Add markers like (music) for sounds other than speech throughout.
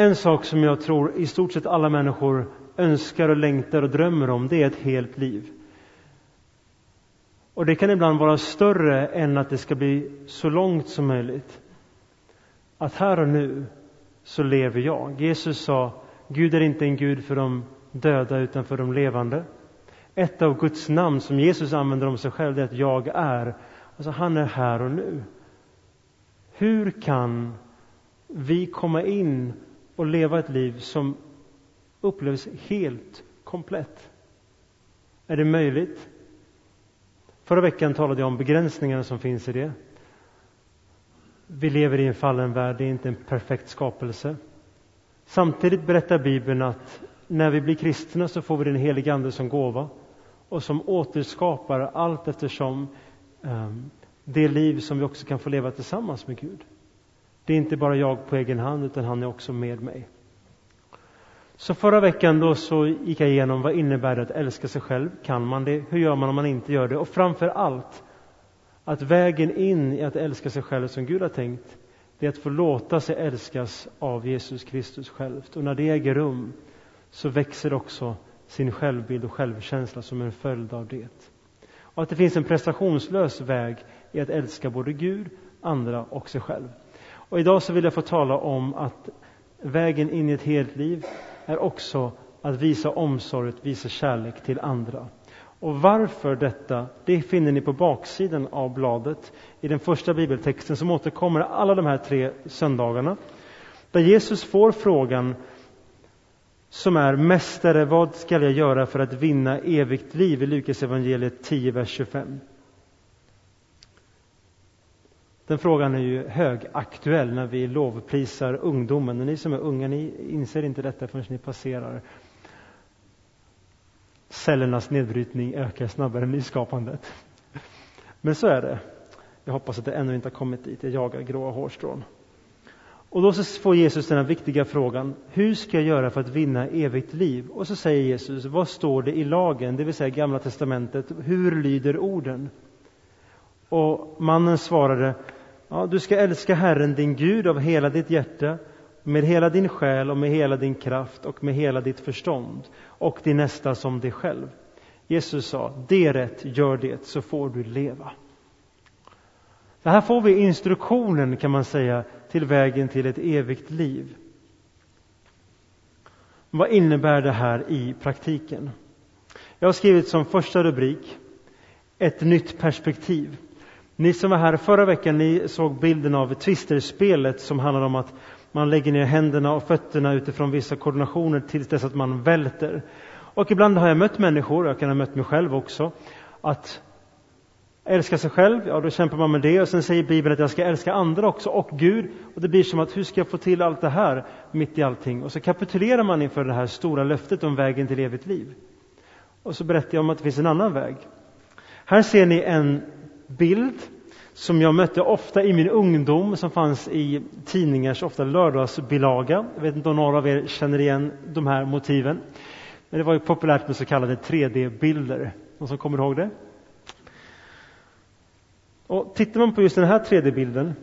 En sak som jag tror i stort sett alla människor önskar och längtar och drömmer om, det är ett helt liv. Och det kan ibland vara större än att det ska bli så långt som möjligt. Att här och nu så lever jag. Jesus sa, Gud är inte en Gud för de döda utan för de levande. Ett av Guds namn som Jesus använder om sig själv är att jag är. Alltså han är här och nu. Hur kan vi komma in och leva ett liv som upplevs helt komplett? Är det möjligt? Förra veckan talade jag om begränsningarna som finns i det. Vi lever i en fallen värld, det är inte en perfekt skapelse. Samtidigt berättar Bibeln att när vi blir kristna så får vi den helige Ande som gåva och som återskapar allt eftersom ehm, det liv som vi också kan få leva tillsammans med Gud. Det är inte bara jag på egen hand, utan han är också med mig. Så förra veckan då så gick jag igenom vad innebär det att älska sig själv? Kan man det? Hur gör man om man inte gör det? Och framför allt att vägen in i att älska sig själv som Gud har tänkt, det är att få låta sig älskas av Jesus Kristus självt. Och när det äger rum så växer också sin självbild och självkänsla som en följd av det. Och att det finns en prestationslös väg i att älska både Gud, andra och sig själv. Och idag så vill jag få tala om att vägen in i ett helt liv är också att visa omsorg, att visa kärlek till andra. Och varför detta, det finner ni på baksidan av bladet i den första bibeltexten som återkommer alla de här tre söndagarna. Där Jesus får frågan som är Mästare, vad skall jag göra för att vinna evigt liv? i Lukas evangeliet 10, vers 25. Den frågan är ju högaktuell när vi lovprisar ungdomen. Och ni som är unga, ni inser inte detta förrän ni passerar. Cellernas nedbrytning ökar snabbare än nyskapandet. Men så är det. Jag hoppas att det ännu inte har kommit dit. Jag jagar gråa hårstrån. Och då så får Jesus den här viktiga frågan. Hur ska jag göra för att vinna evigt liv? Och så säger Jesus, vad står det i lagen, det vill säga Gamla Testamentet? Hur lyder orden? Och mannen svarade, Ja, du ska älska Herren din Gud av hela ditt hjärta, med hela din själ och med hela din kraft och med hela ditt förstånd och din nästa som dig själv. Jesus sa, det är rätt, gör det, så får du leva. Så här får vi instruktionen, kan man säga, till vägen till ett evigt liv. Vad innebär det här i praktiken? Jag har skrivit som första rubrik, ett nytt perspektiv. Ni som var här förra veckan, ni såg bilden av twisterspelet som handlar om att man lägger ner händerna och fötterna utifrån vissa koordinationer tills dess att man välter. Och ibland har jag mött människor, jag kan ha mött mig själv också, att älska sig själv, ja då kämpar man med det och sen säger Bibeln att jag ska älska andra också och Gud och det blir som att hur ska jag få till allt det här mitt i allting? Och så kapitulerar man inför det här stora löftet om vägen till evigt liv. Och så berättar jag om att det finns en annan väg. Här ser ni en bild som jag mötte ofta i min ungdom som fanns i tidningars ofta lördagsbilaga. Jag vet inte om några av er känner igen de här motiven. Men det var ju populärt med så kallade 3D-bilder. Någon som kommer ihåg det? Och tittar man på just den här 3D-bilden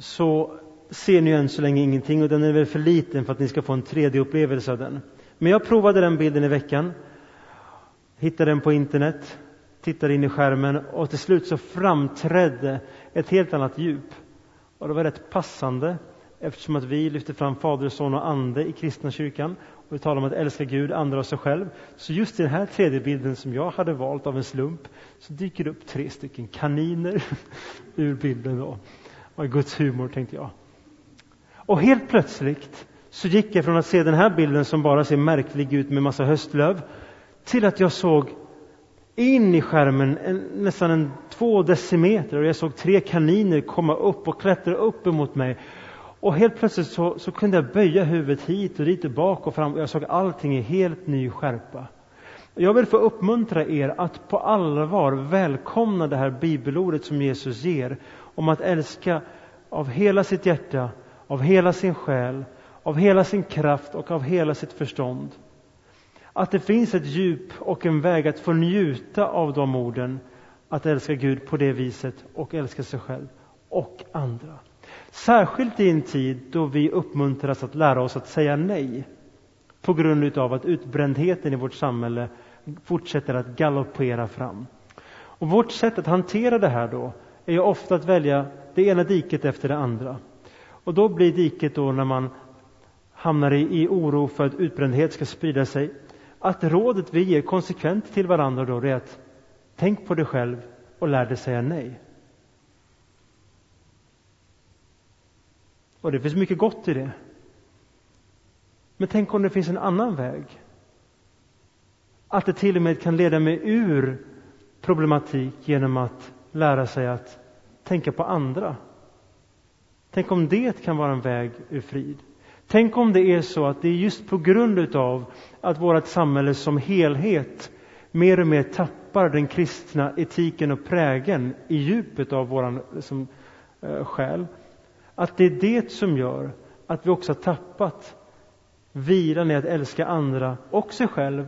så ser ni än så länge ingenting och den är väl för liten för att ni ska få en 3D-upplevelse av den. Men jag provade den bilden i veckan, hittade den på internet tittade in i skärmen och till slut så framträdde ett helt annat djup. Och det var rätt passande eftersom att vi lyfter fram Fader, Son och Ande i kristna kyrkan och vi talar om att älska Gud, andra och sig själv. Så just i den här tredje bilden som jag hade valt av en slump så dyker det upp tre stycken kaniner (laughs) ur bilden då. Vad Guds humor tänkte jag. Och helt plötsligt så gick jag från att se den här bilden som bara ser märklig ut med massa höstlöv till att jag såg in i skärmen en, nästan en två decimeter och jag såg tre kaniner komma upp och klättra upp emot mig. Och helt plötsligt så, så kunde jag böja huvudet hit och dit och bak och fram och jag såg allting i helt ny skärpa. Jag vill få uppmuntra er att på allvar välkomna det här bibelordet som Jesus ger om att älska av hela sitt hjärta, av hela sin själ, av hela sin kraft och av hela sitt förstånd. Att det finns ett djup och en väg att få njuta av de orden, att älska Gud på det viset och älska sig själv och andra. Särskilt i en tid då vi uppmuntras att lära oss att säga nej på grund av att utbrändheten i vårt samhälle fortsätter att galoppera fram. Och vårt sätt att hantera det här då är ju ofta att välja det ena diket efter det andra. Och då blir diket då när man hamnar i, i oro för att utbrändhet ska sprida sig, att rådet vi ger konsekvent till varandra då är att tänk på dig själv och lär dig säga nej. Och det finns mycket gott i det. Men tänk om det finns en annan väg? Att det till och med kan leda mig ur problematik genom att lära sig att tänka på andra. Tänk om det kan vara en väg ur frid. Tänk om det är så att det är just på grund utav att vårt samhälle som helhet mer och mer tappar den kristna etiken och prägen i djupet av vår liksom, eh, själ. Att det är det som gör att vi också har tappat vilan i att älska andra och sig själv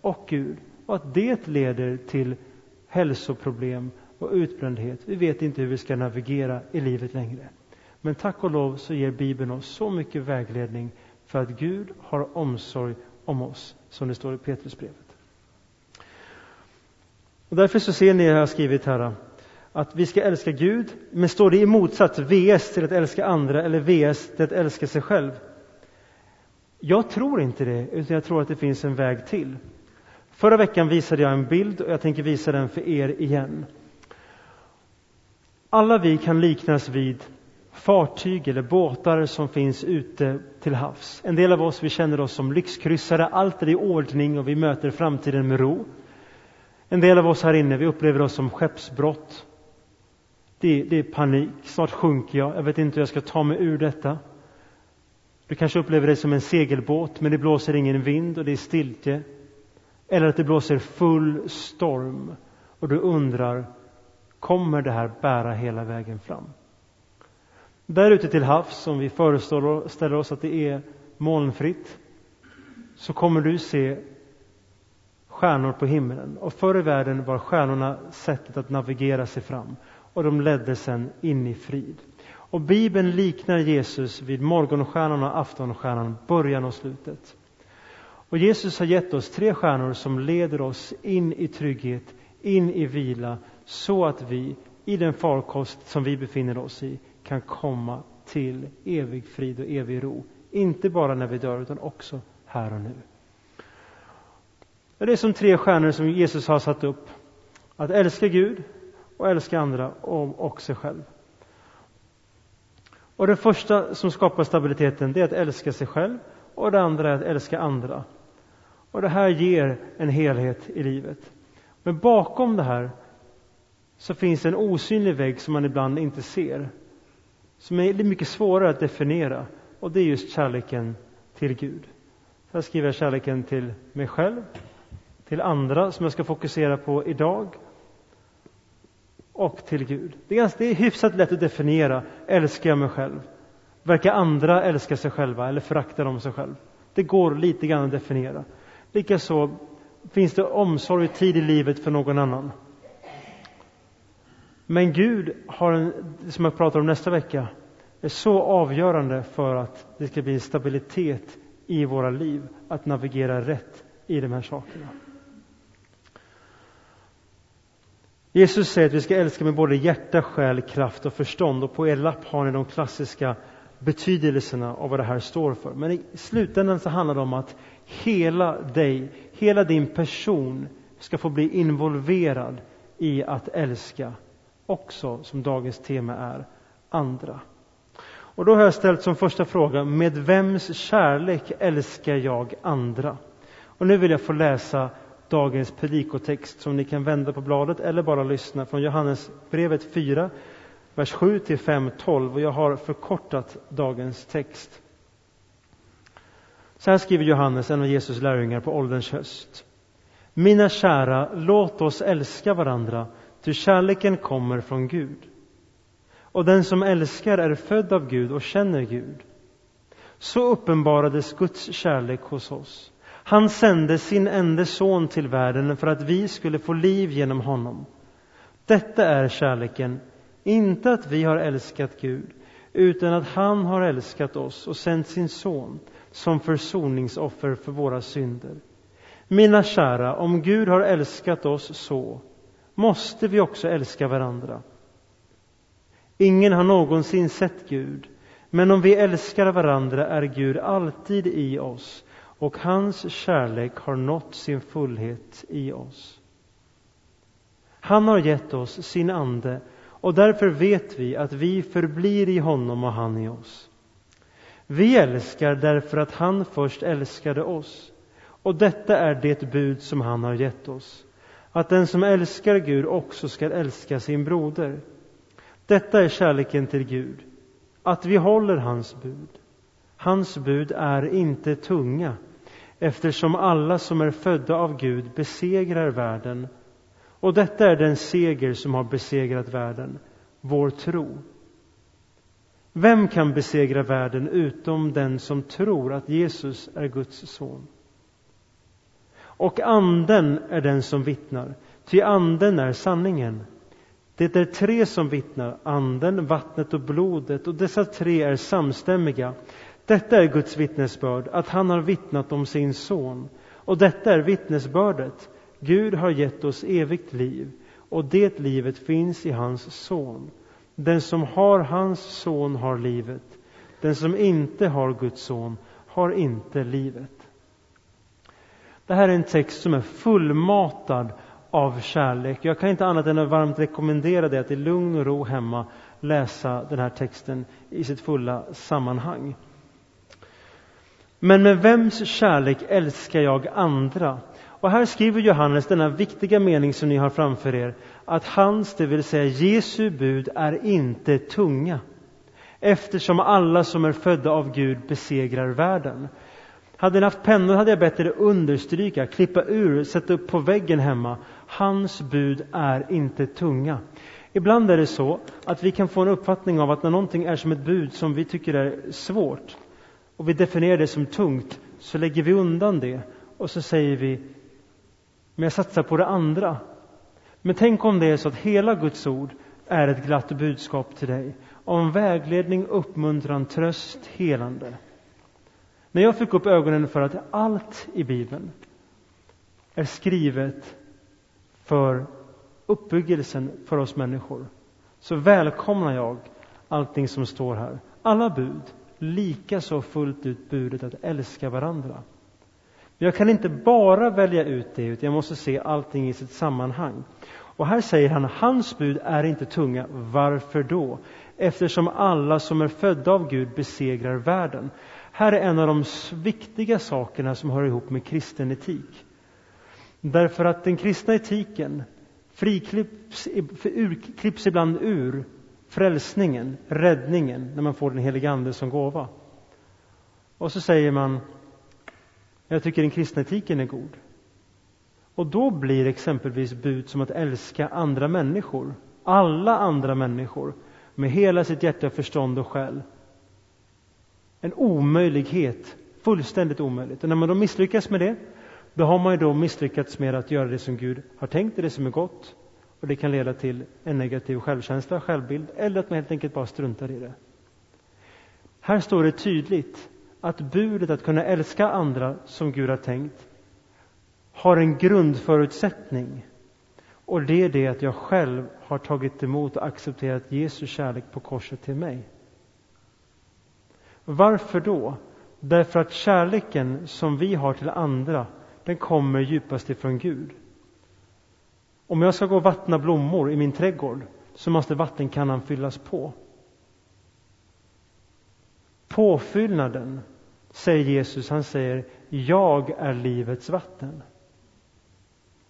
och Gud. Och att det leder till hälsoproblem och utbrändhet. Vi vet inte hur vi ska navigera i livet längre. Men tack och lov så ger Bibeln oss så mycket vägledning för att Gud har omsorg om oss, som det står i Petrusbrevet. Och därför så ser ni, jag har skrivit här, att vi ska älska Gud, men står det i motsats VS till att älska andra eller VS till att älska sig själv? Jag tror inte det, utan jag tror att det finns en väg till. Förra veckan visade jag en bild och jag tänker visa den för er igen. Alla vi kan liknas vid fartyg eller båtar som finns ute till havs. En del av oss vi känner oss som lyxkryssare, allt är i ordning och vi möter framtiden med ro. En del av oss här inne vi upplever oss som skeppsbrott. Det, det är panik, snart sjunker jag, jag vet inte hur jag ska ta mig ur detta. Du kanske upplever dig som en segelbåt, men det blåser ingen vind och det är stiltje. Eller att det blåser full storm och du undrar, kommer det här bära hela vägen fram? Där ute till havs, om vi föreställer oss att det är molnfritt, så kommer du se stjärnor på himlen. Och förr i världen var stjärnorna sättet att navigera sig fram och de ledde sen in i frid. Och Bibeln liknar Jesus vid morgonstjärnan och aftonstjärnan, början och slutet. Och Jesus har gett oss tre stjärnor som leder oss in i trygghet, in i vila, så att vi i den farkost som vi befinner oss i kan komma till evig frid och evig ro. Inte bara när vi dör, utan också här och nu. Det är som tre stjärnor som Jesus har satt upp. Att älska Gud och älska andra och, och sig själv. Och det första som skapar stabiliteten, det är att älska sig själv och det andra är att älska andra. Och det här ger en helhet i livet. Men bakom det här så finns en osynlig vägg som man ibland inte ser. Som är mycket svårare att definiera. Och det är just kärleken till Gud. Här skriver jag kärleken till mig själv, till andra som jag ska fokusera på idag och till Gud. Det är, ganska, det är hyfsat lätt att definiera. Älskar jag mig själv? Verkar andra älska sig själva eller föraktar de sig själv? Det går lite grann att definiera. Likaså finns det omsorg och tid i livet för någon annan. Men Gud har, en, som jag pratar om nästa vecka, är så avgörande för att det ska bli stabilitet i våra liv, att navigera rätt i de här sakerna. Jesus säger att vi ska älska med både hjärta, själ, kraft och förstånd och på er lapp har ni de klassiska betydelserna av vad det här står för. Men i slutändan så handlar det om att hela dig, hela din person ska få bli involverad i att älska också, som dagens tema är, andra. Och då har jag ställt som första fråga, med vems kärlek älskar jag andra? Och nu vill jag få läsa dagens predikotext som ni kan vända på bladet eller bara lyssna från Johannes brevet 4, vers 7 till 5, 12 och jag har förkortat dagens text. Så här skriver Johannes, en av Jesus lärjungar, på ålderns höst. Mina kära, låt oss älska varandra, ty kärleken kommer från Gud. Och den som älskar är född av Gud och känner Gud. Så uppenbarades Guds kärlek hos oss. Han sände sin enda son till världen för att vi skulle få liv genom honom. Detta är kärleken, inte att vi har älskat Gud, utan att han har älskat oss och sänt sin son som försoningsoffer för våra synder. Mina kära, om Gud har älskat oss så måste vi också älska varandra. Ingen har någonsin sett Gud, men om vi älskar varandra är Gud alltid i oss och hans kärlek har nått sin fullhet i oss. Han har gett oss sin ande och därför vet vi att vi förblir i honom och han i oss. Vi älskar därför att han först älskade oss och detta är det bud som han har gett oss att den som älskar Gud också skall älska sin broder. Detta är kärleken till Gud, att vi håller hans bud. Hans bud är inte tunga, eftersom alla som är födda av Gud besegrar världen. Och detta är den seger som har besegrat världen, vår tro. Vem kan besegra världen utom den som tror att Jesus är Guds son? Och anden är den som vittnar, ty anden är sanningen. Det är tre som vittnar, anden, vattnet och blodet, och dessa tre är samstämmiga. Detta är Guds vittnesbörd, att han har vittnat om sin son. Och detta är vittnesbördet, Gud har gett oss evigt liv, och det livet finns i hans son. Den som har hans son har livet, den som inte har Guds son har inte livet. Det här är en text som är fullmatad av kärlek. Jag kan inte annat än att varmt rekommendera dig att i lugn och ro hemma läsa den här texten i sitt fulla sammanhang. Men med vems kärlek älskar jag andra? Och här skriver Johannes denna viktiga mening som ni har framför er, att hans, det vill säga Jesu bud, är inte tunga, eftersom alla som är födda av Gud besegrar världen. Hade ni haft pennor hade jag bett er understryka, klippa ur, sätta upp på väggen hemma. Hans bud är inte tunga. Ibland är det så att vi kan få en uppfattning av att när någonting är som ett bud som vi tycker är svårt och vi definierar det som tungt så lägger vi undan det och så säger vi men jag satsar på det andra. Men tänk om det är så att hela Guds ord är ett glatt budskap till dig om vägledning, uppmuntran, tröst, helande. När jag fick upp ögonen för att allt i Bibeln är skrivet för uppbyggelsen för oss människor så välkomnar jag allting som står här. Alla bud, likaså fullt ut budet att älska varandra. Men jag kan inte bara välja ut det, utan jag måste se allting i sitt sammanhang. Och här säger han, hans bud är inte tunga. Varför då? Eftersom alla som är födda av Gud besegrar världen. Här är en av de viktiga sakerna som hör ihop med kristen etik. Därför att den kristna etiken friklipps klipps ibland ur frälsningen, räddningen, när man får den helige Ande som gåva. Och så säger man, jag tycker den kristna etiken är god. Och då blir exempelvis bud som att älska andra människor, alla andra människor, med hela sitt hjärta, förstånd och själ, en omöjlighet, fullständigt omöjligt. Och när man då misslyckas med det, då har man ju då misslyckats med att göra det som Gud har tänkt, det som är gott. Och det kan leda till en negativ självkänsla, självbild, eller att man helt enkelt bara struntar i det. Här står det tydligt att budet att kunna älska andra som Gud har tänkt har en grundförutsättning. Och det är det att jag själv har tagit emot och accepterat Jesu kärlek på korset till mig. Varför då? Därför att kärleken som vi har till andra, den kommer djupast ifrån Gud. Om jag ska gå och vattna blommor i min trädgård så måste vattenkannan fyllas på. Påfyllnaden, säger Jesus, han säger jag är livets vatten.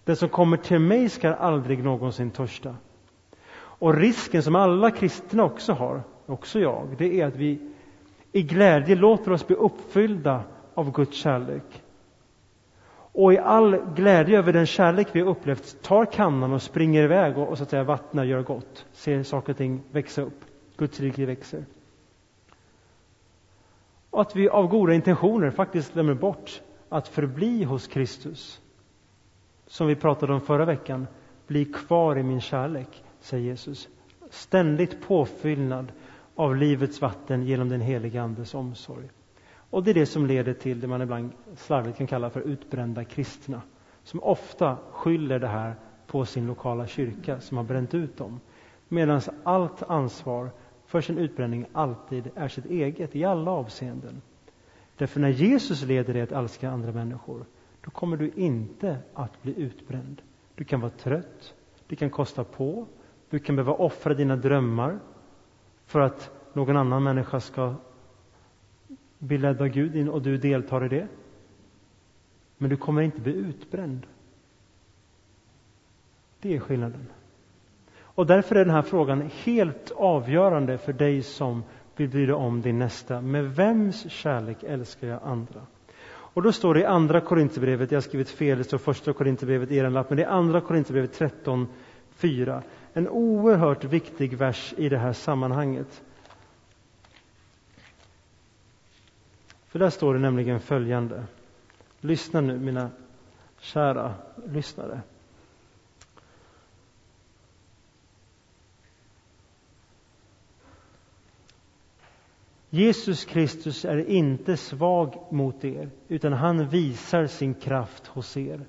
Den som kommer till mig ska aldrig någonsin törsta. Och risken som alla kristna också har, också jag, det är att vi i glädje låter oss bli uppfyllda av Guds kärlek. Och i all glädje över den kärlek vi upplevt tar kannan och springer iväg och, och så att säga vattnar, gör gott, ser saker och ting växa upp. Guds rike växer. Och att vi av goda intentioner faktiskt glömmer bort att förbli hos Kristus. Som vi pratade om förra veckan. Bli kvar i min kärlek, säger Jesus. Ständigt påfyllnad av livets vatten genom den helige Andes omsorg. Och det är det som leder till det man ibland slarvigt kan kalla för utbrända kristna, som ofta skyller det här på sin lokala kyrka som har bränt ut dem, medan allt ansvar för sin utbränning alltid är sitt eget i alla avseenden. Därför när Jesus leder dig att älska andra människor, då kommer du inte att bli utbränd. Du kan vara trött, det kan kosta på, du kan behöva offra dina drömmar för att någon annan människa ska bli ledd av Gud och du deltar i det. Men du kommer inte bli utbränd. Det är skillnaden. Och därför är den här frågan helt avgörande för dig som vill bry dig om din nästa. Med vems kärlek älskar jag andra? Och då står det i andra Korinthierbrevet, jag har skrivit fel, det står första Korinthierbrevet i er lapp, men det är andra Korinthierbrevet 13, 4. En oerhört viktig vers i det här sammanhanget. För där står det nämligen följande. Lyssna nu mina kära lyssnare. Jesus Kristus är inte svag mot er, utan han visar sin kraft hos er.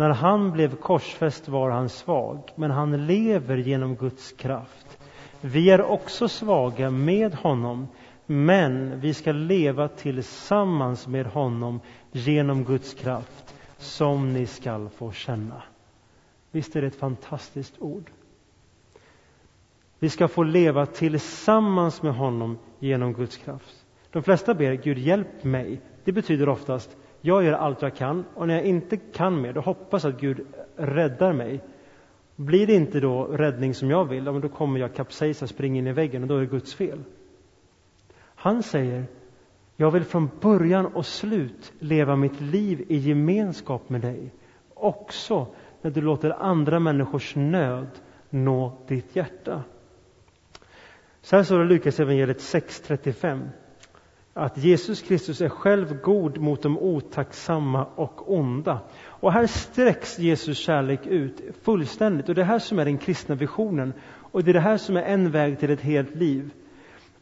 När han blev korsfäst var han svag, men han lever genom Guds kraft. Vi är också svaga med honom, men vi ska leva tillsammans med honom genom Guds kraft, som ni skall få känna. Visst är det ett fantastiskt ord? Vi ska få leva tillsammans med honom genom Guds kraft. De flesta ber Gud hjälp mig. Det betyder oftast jag gör allt jag kan och när jag inte kan mer, då hoppas att Gud räddar mig. Blir det inte då räddning som jag vill, då kommer jag kapsejsa, springa in i väggen och då är det Guds fel. Han säger, jag vill från början och slut leva mitt liv i gemenskap med dig. Också när du låter andra människors nöd nå ditt hjärta. Så här står det i Lukas evangeliet 6.35 att Jesus Kristus är själv god mot de otacksamma och onda. Och här sträcks Jesus kärlek ut fullständigt. Och det är här som är den kristna visionen. Och det är det här som är en väg till ett helt liv.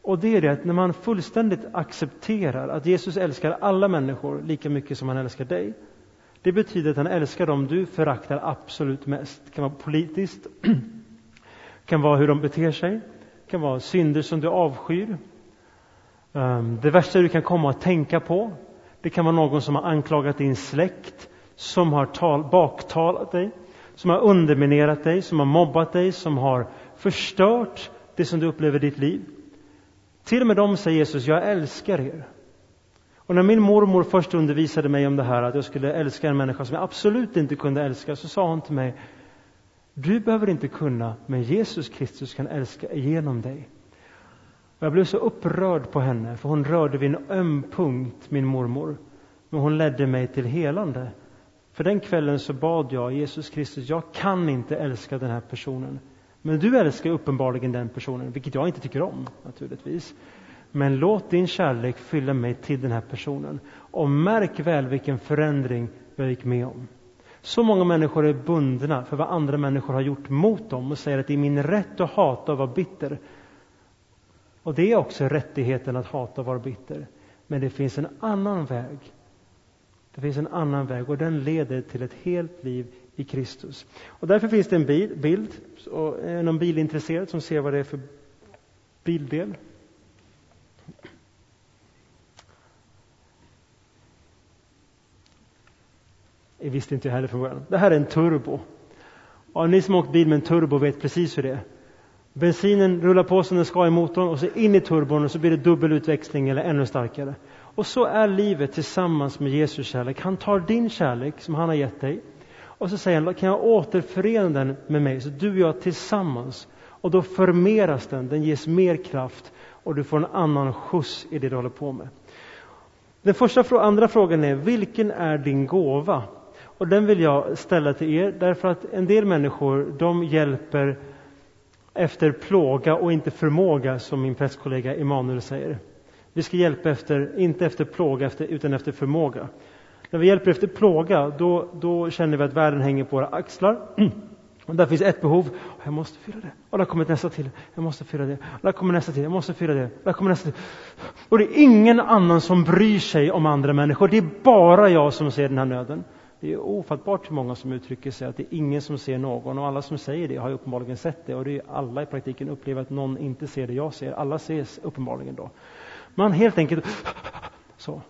Och det är det att när man fullständigt accepterar att Jesus älskar alla människor lika mycket som han älskar dig. Det betyder att han älskar dem du föraktar absolut mest. Det kan vara politiskt, (clears throat) kan vara hur de beter sig, det kan vara synder som du avskyr, Ehm, det värsta du kan komma att tänka på, det kan vara någon som har anklagat din släkt, som har tal, baktalat dig, som har underminerat dig, som har mobbat dig, som har förstört det som du upplever i ditt liv. Till och med dem säger Jesus, jag älskar er. Och när min mormor först undervisade mig om det här, att jag skulle älska en människa som jag absolut inte kunde älska, så sa hon till mig, du behöver inte kunna, men Jesus Kristus kan älska genom dig. Och jag blev så upprörd på henne, för hon rörde vid en öm punkt, min mormor. Men hon ledde mig till helande. För den kvällen så bad jag Jesus Kristus, jag kan inte älska den här personen. Men du älskar uppenbarligen den personen, vilket jag inte tycker om naturligtvis. Men låt din kärlek fylla mig till den här personen. Och märk väl vilken förändring jag gick med om. Så många människor är bundna för vad andra människor har gjort mot dem och säger att det är min rätt att hata och vara bitter. Och det är också rättigheten att hata och vara bitter. Men det finns en annan väg. Det finns en annan väg och den leder till ett helt liv i Kristus. Och därför finns det en bild, och är någon bilintresserad som ser vad det är för bildel? Det visste inte jag heller från början. Det här är en turbo. Och ni som har åkt bil med en turbo vet precis hur det är. Bensinen rullar på som den ska i motorn och så in i turbon och så blir det dubbel utväxling eller ännu starkare. Och så är livet tillsammans med Jesus kärlek. Han tar din kärlek som han har gett dig och så säger han, kan jag återförena den med mig så du och jag tillsammans. Och då förmeras den, den ges mer kraft och du får en annan skjuts i det du håller på med. Den första, andra frågan är, vilken är din gåva? Och den vill jag ställa till er därför att en del människor, de hjälper efter plåga och inte förmåga, som min prästkollega Emanuel säger. Vi ska hjälpa efter, inte efter plåga, efter, utan efter förmåga. När vi hjälper efter plåga, då, då känner vi att världen hänger på våra axlar. (clears throat) Och där finns ett behov, jag måste fylla det. Och där kommer nästa till, jag måste fylla det. Och där kommer nästa till, jag måste fylla det. Och där kommer nästa till. Och det är ingen annan som bryr sig om andra människor. Det är bara jag som ser den här nöden. Det är ofattbart hur många som uttrycker sig att det är ingen som ser någon och alla som säger det har ju uppenbarligen sett det och det är alla i praktiken upplever att någon inte ser det jag ser. Alla ses uppenbarligen då. Man helt enkelt (sniffs) så.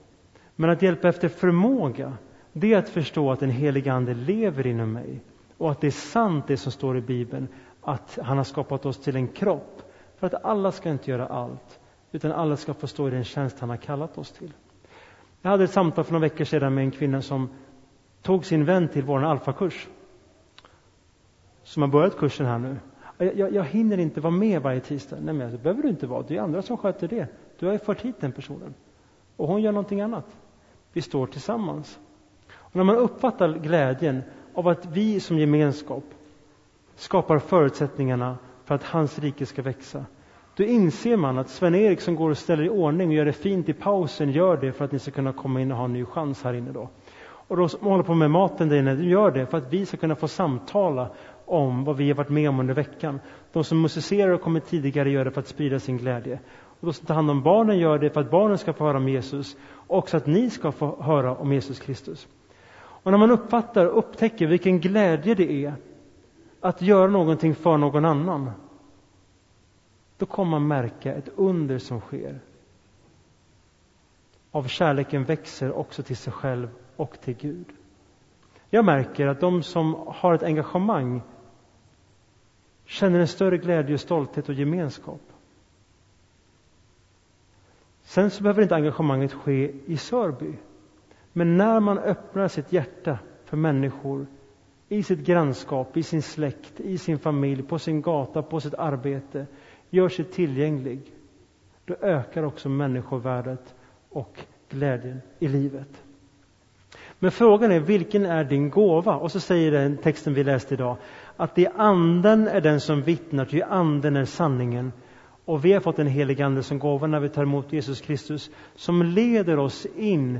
Men att hjälpa efter förmåga, det är att förstå att den helige Ande lever inom mig och att det är sant det som står i Bibeln, att han har skapat oss till en kropp. För att alla ska inte göra allt, utan alla ska få stå i den tjänst han har kallat oss till. Jag hade ett samtal för några veckor sedan med en kvinna som tog sin vän till vår alfakurs. Som har börjat kursen här nu. Jag, jag, jag hinner inte vara med varje tisdag. Nej, men det behöver du inte vara. Det är andra som sköter det. Du har ju fört hit den personen. Och hon gör någonting annat. Vi står tillsammans. Och när man uppfattar glädjen av att vi som gemenskap skapar förutsättningarna för att hans rike ska växa. Då inser man att Sven-Erik som går och ställer i ordning och gör det fint i pausen gör det för att ni ska kunna komma in och ha en ny chans här inne då. Och de som håller på med maten där inne, de gör det för att vi ska kunna få samtala om vad vi har varit med om under veckan. De som musicerar och kommer tidigare gör det för att sprida sin glädje. Och de som tar hand om barnen gör det för att barnen ska få höra om Jesus och så att ni ska få höra om Jesus Kristus. Och när man uppfattar och upptäcker vilken glädje det är att göra någonting för någon annan, då kommer man märka ett under som sker. Av kärleken växer också till sig själv och till Gud. Jag märker att de som har ett engagemang känner en större glädje, stolthet och gemenskap. Sen så behöver inte engagemanget ske i Sörby. Men när man öppnar sitt hjärta för människor i sitt grannskap, i sin släkt, i sin familj, på sin gata, på sitt arbete, gör sig tillgänglig, då ökar också människovärdet och glädjen i livet. Men frågan är, vilken är din gåva? Och så säger den texten vi läste idag, att det är anden är den som vittnar, ty anden är sanningen. Och vi har fått en helig ande som gåva när vi tar emot Jesus Kristus, som leder oss in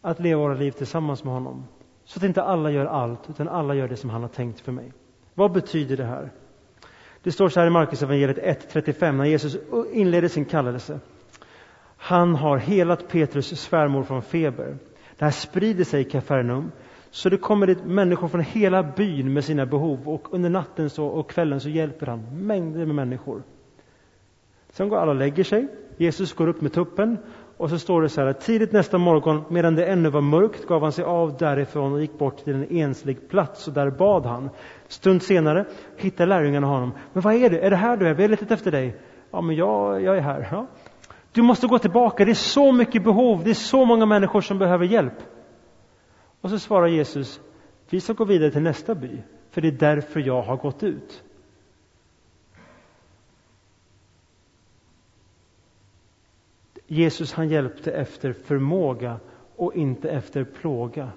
att leva våra liv tillsammans med honom. Så att inte alla gör allt, utan alla gör det som han har tänkt för mig. Vad betyder det här? Det står så här i Markus evangeliet 1.35 när Jesus inleder sin kallelse. Han har helat Petrus svärmor från feber. Det här sprider sig i Kafarnaum. Så det kommer dit människor från hela byn med sina behov och under natten så, och kvällen så hjälper han mängder med människor. Sen går alla och lägger sig. Jesus går upp med tuppen och så står det så här tidigt nästa morgon medan det ännu var mörkt gav han sig av därifrån och gick bort till en enslig plats och där bad han. Stund senare hittar lärjungarna honom. Men vad är det? Är det här du är? Vi har letat efter dig. Ja, men jag, jag är här. Ja. Du måste gå tillbaka. Det är så mycket behov. Det är så många människor som behöver hjälp. Och så svarar Jesus, vi ska gå vidare till nästa by, för det är därför jag har gått ut. Jesus han hjälpte efter förmåga och inte efter plåga.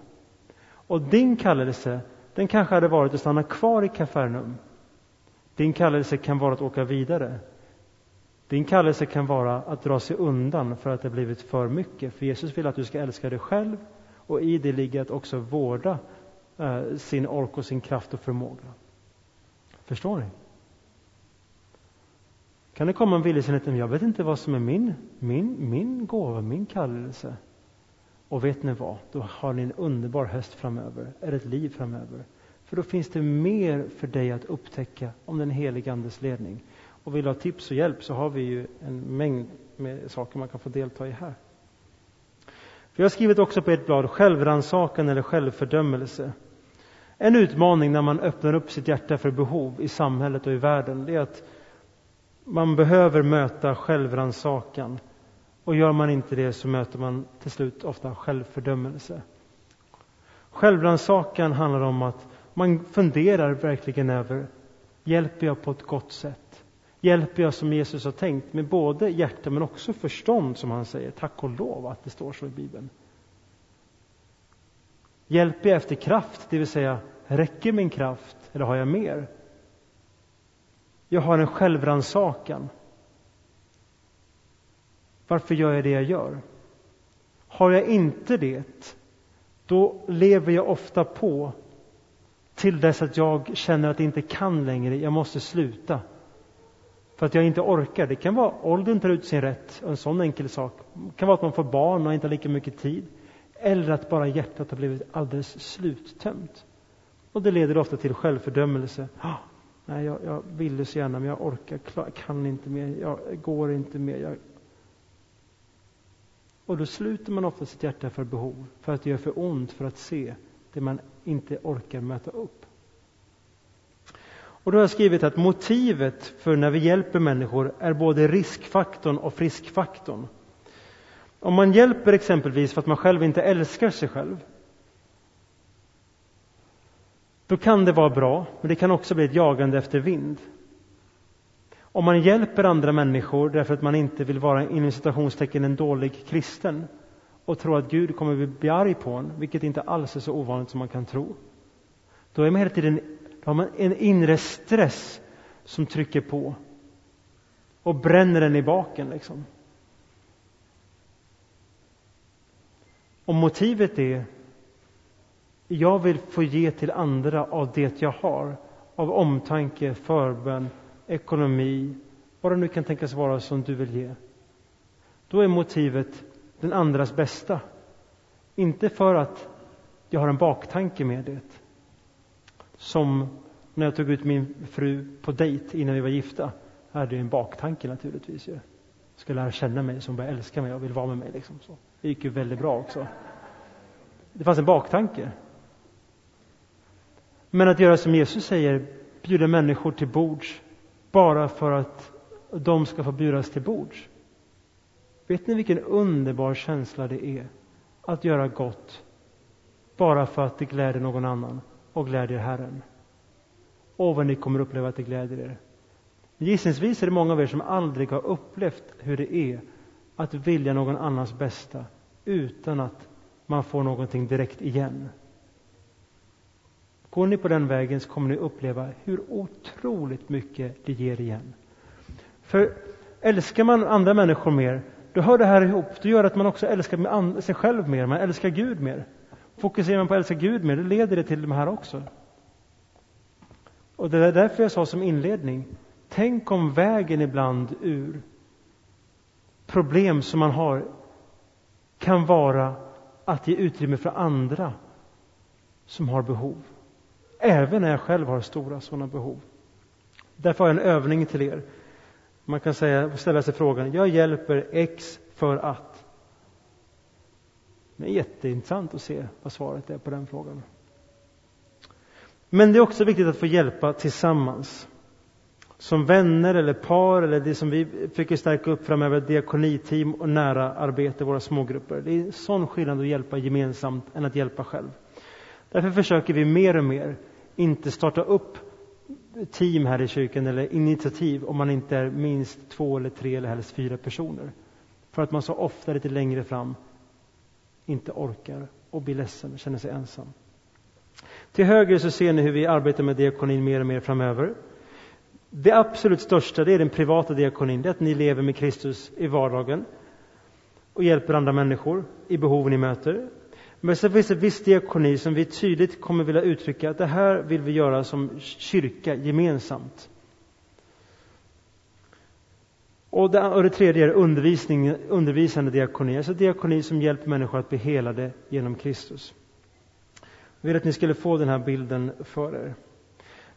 Och din kallelse, den kanske hade varit att stanna kvar i Kafarnaum. Din kallelse kan vara att åka vidare. Din kallelse kan vara att dra sig undan för att det blivit för mycket. För Jesus vill att du ska älska dig själv och i det ligger att också vårda eh, sin ork och sin kraft och förmåga. Förstår ni? Kan det komma en vilsenhet? Jag vet inte vad som är min, min, min gåva, min kallelse. Och vet ni vad? Då har ni en underbar höst framöver, eller ett liv framöver. För då finns det mer för dig att upptäcka om den helige Andes ledning. Och vill du ha tips och hjälp så har vi ju en mängd med saker man kan få delta i här. Vi har skrivit också på ett blad självrannsakan eller självfördömelse. En utmaning när man öppnar upp sitt hjärta för behov i samhället och i världen, det är att man behöver möta självrannsakan. Och gör man inte det så möter man till slut ofta självfördömelse. Självrannsakan handlar om att man funderar verkligen över, hjälper jag på ett gott sätt? Hjälper jag som Jesus har tänkt med både hjärta men också förstånd som han säger. Tack och lov att det står så i Bibeln. Hjälper jag efter kraft, det vill säga räcker min kraft eller har jag mer? Jag har en självrannsakan. Varför gör jag det jag gör? Har jag inte det, då lever jag ofta på till dess att jag känner att jag inte kan längre, jag måste sluta. För att jag inte orkar. Det kan vara åldern tar ut sin rätt, en sån enkel sak. Det kan vara att man får barn och inte har lika mycket tid. Eller att bara hjärtat har blivit alldeles sluttömt. Och det leder ofta till självfördömelse. Ah, nej, jag, jag ville så gärna, men jag orkar, klar, kan inte mer, jag går inte mer. Jag... Och då sluter man ofta sitt hjärta för behov, för att det gör för ont för att se det man inte orkar möta upp. Och då har jag skrivit att motivet för när vi hjälper människor är både riskfaktorn och friskfaktorn. Om man hjälper exempelvis för att man själv inte älskar sig själv då kan det vara bra, men det kan också bli ett jagande efter vind. Om man hjälper andra människor därför att man inte vill vara inom citationstecken en dålig kristen och tror att Gud kommer bli arg på en, vilket inte alls är så ovanligt som man kan tro. Då är man hela tiden då har man en inre stress som trycker på och bränner en i baken. Liksom. Om motivet är jag vill få ge till andra av det jag har, av omtanke, förbön, ekonomi, vad det nu kan tänkas vara som du vill ge. Då är motivet den andras bästa. Inte för att jag har en baktanke med det. Som när jag tog ut min fru på dejt innan vi var gifta. Jag hade en baktanke naturligtvis. Jag ska lära känna mig, som börjar älska mig och vill vara med mig. Liksom. Så. Det gick ju väldigt bra också. Det fanns en baktanke. Men att göra som Jesus säger, bjuda människor till bords bara för att de ska få bjudas till bords. Vet ni vilken underbar känsla det är att göra gott bara för att det gläder någon annan och glädjer Herren? Och vad ni kommer uppleva att det gläder er. Gissningsvis är det många av er som aldrig har upplevt hur det är att vilja någon annans bästa utan att man får någonting direkt igen. Går ni på den vägen så kommer ni uppleva hur otroligt mycket det ger igen. För älskar man andra människor mer, då hör det här ihop. Det gör att man också älskar sig själv mer, man älskar Gud mer. Fokuserar man på att älska Gud mer, då leder det till de här också. Och det är därför jag sa som inledning, tänk om vägen ibland ur problem som man har kan vara att ge utrymme för andra som har behov. Även när jag själv har stora sådana behov. Därför har jag en övning till er. Man kan säga, ställa sig frågan, jag hjälper X för att. Det är jätteintressant att se vad svaret är på den frågan. Men det är också viktigt att få hjälpa tillsammans. Som vänner eller par eller det som vi försöker stärka upp framöver, diakoniteam och nära arbete, våra smågrupper. Det är en sån skillnad att hjälpa gemensamt än att hjälpa själv. Därför försöker vi mer och mer inte starta upp team här i kyrkan eller initiativ om man inte är minst två eller tre eller helst fyra personer. För att man så ofta lite längre fram inte orkar och blir ledsen och känner sig ensam. Till höger så ser ni hur vi arbetar med diakonin mer och mer framöver. Det absolut största det är den privata diakonin, det är att ni lever med Kristus i vardagen och hjälper andra människor i behoven ni möter. Men så finns det viss diakoni som vi tydligt kommer vilja uttrycka att det här vill vi göra som kyrka gemensamt. Och det, och det tredje är undervisning, undervisande diakoni, alltså diakoni som hjälper människor att bli helade genom Kristus. Jag vill att ni skulle få den här bilden för er.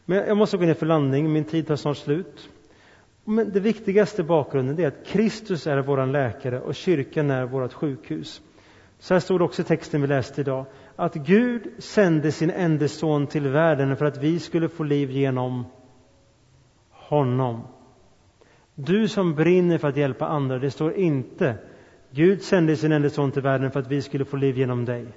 Men jag måste gå ner för landning, min tid tar snart slut. Men det viktigaste bakgrunden är att Kristus är vår läkare och kyrkan är vårt sjukhus. Så här stod det också i texten vi läste idag. Att Gud sände sin enda son till världen för att vi skulle få liv genom honom. Du som brinner för att hjälpa andra, det står inte Gud sände sin enda son till världen för att vi skulle få liv genom dig.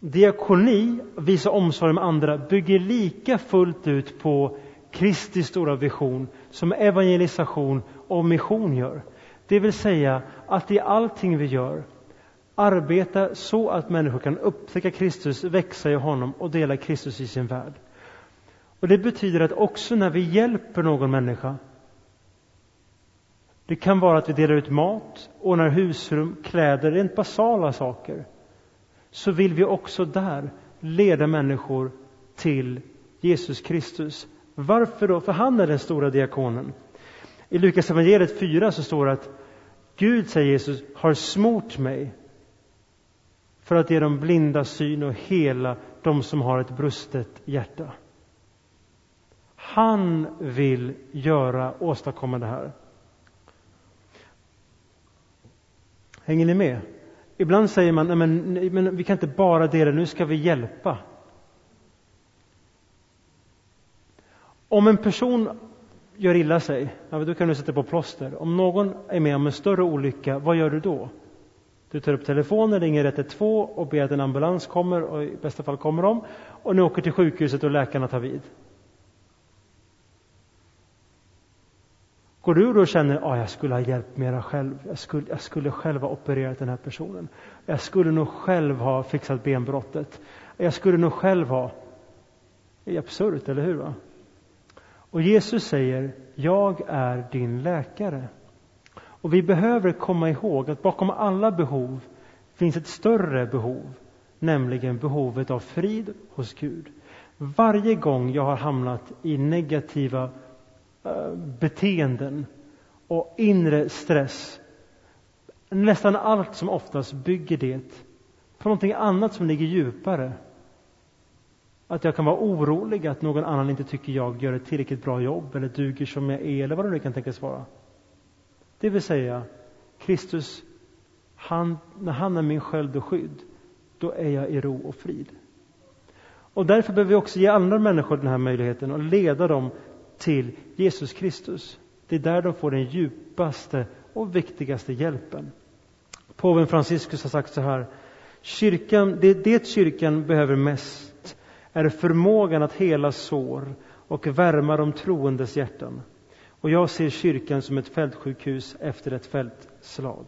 Diakoni, visa omsorg om andra, bygger lika fullt ut på Kristi stora vision som evangelisation och mission gör. Det vill säga att i allting vi gör arbeta så att människor kan upptäcka Kristus, växa i honom och dela Kristus i sin värld. Och Det betyder att också när vi hjälper någon människa det kan vara att vi delar ut mat, ordnar husrum, kläder, rent basala saker. så vill vi också där leda människor till Jesus Kristus. Varför då? För han är den stora diakonen. I Lukas evangeliet 4 så står det att Gud, säger Jesus, har smort mig för att ge de blinda syn och hela de som har ett brustet hjärta. Han vill göra, åstadkomma det här. Hänger ni med? Ibland säger man, nej men, nej, men vi kan inte bara dela, nu ska vi hjälpa. Om en person gör illa sig, ja, då kan du sätta på plåster. Om någon är med om en större olycka, vad gör du då? Du tar upp telefonen, ringer 112 och ber att en ambulans kommer, och i bästa fall kommer de, och ni åker till sjukhuset och läkarna tar vid. Går du då och känner att ah, jag skulle ha hjälpt mera själv, jag skulle, jag skulle själv ha opererat den här personen, jag skulle nog själv ha fixat benbrottet, jag skulle nog själv ha... Det är absurt, eller hur? Va? Och Jesus säger, jag är din läkare. Och vi behöver komma ihåg att bakom alla behov finns ett större behov, nämligen behovet av frid hos Gud. Varje gång jag har hamnat i negativa Eh, beteenden och inre stress, nästan allt som oftast bygger det på någonting annat som ligger djupare. Att jag kan vara orolig att någon annan inte tycker jag gör ett tillräckligt bra jobb eller duger som jag är eller vad det nu kan tänkas vara. Det vill säga, Kristus, han, när han är min sköld och skydd, då är jag i ro och frid. Och därför behöver vi också ge andra människor den här möjligheten och leda dem till Jesus Kristus. Det är där de får den djupaste och viktigaste hjälpen. Påven Franciscus har sagt så här. Kyrkan, det, det kyrkan behöver mest är förmågan att hela sår och värma de troendes hjärtan. Och jag ser kyrkan som ett fältsjukhus efter ett fältslag.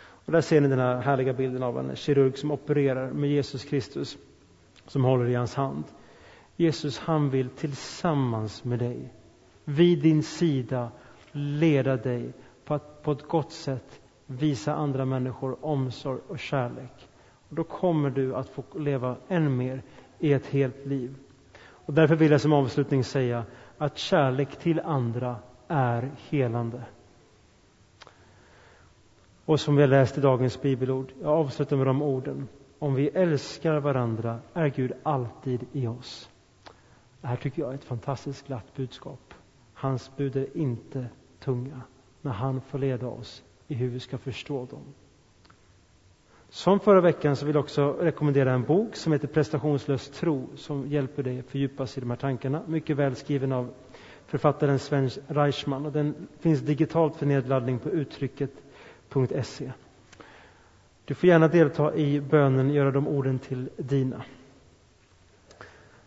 Och där ser ni den här härliga bilden av en kirurg som opererar med Jesus Kristus som håller i hans hand. Jesus, han vill tillsammans med dig, vid din sida, leda dig på att på ett gott sätt visa andra människor omsorg och kärlek. Och då kommer du att få leva än mer i ett helt liv. Och därför vill jag som avslutning säga att kärlek till andra är helande. Och som vi har läst i dagens bibelord, jag avslutar med de orden. Om vi älskar varandra är Gud alltid i oss. Det här tycker jag är ett fantastiskt glatt budskap. Hans bud är inte tunga när han får leda oss i hur vi ska förstå dem. Som förra veckan så vill jag också rekommendera en bok som heter Prestationslös tro som hjälper dig fördjupas fördjupa i de här tankarna. Mycket väl skriven av författaren Sven Reichman och den finns digitalt för nedladdning på uttrycket.se. Du får gärna delta i bönen, göra de orden till dina.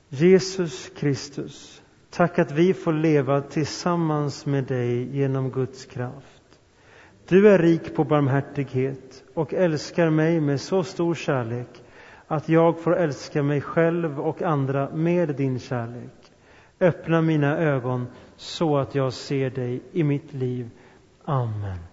Jesus Kristus, tack att vi får leva tillsammans med dig genom Guds kraft. Du är rik på barmhärtighet och älskar mig med så stor kärlek att jag får älska mig själv och andra med din kärlek. Öppna mina ögon så att jag ser dig i mitt liv. Amen.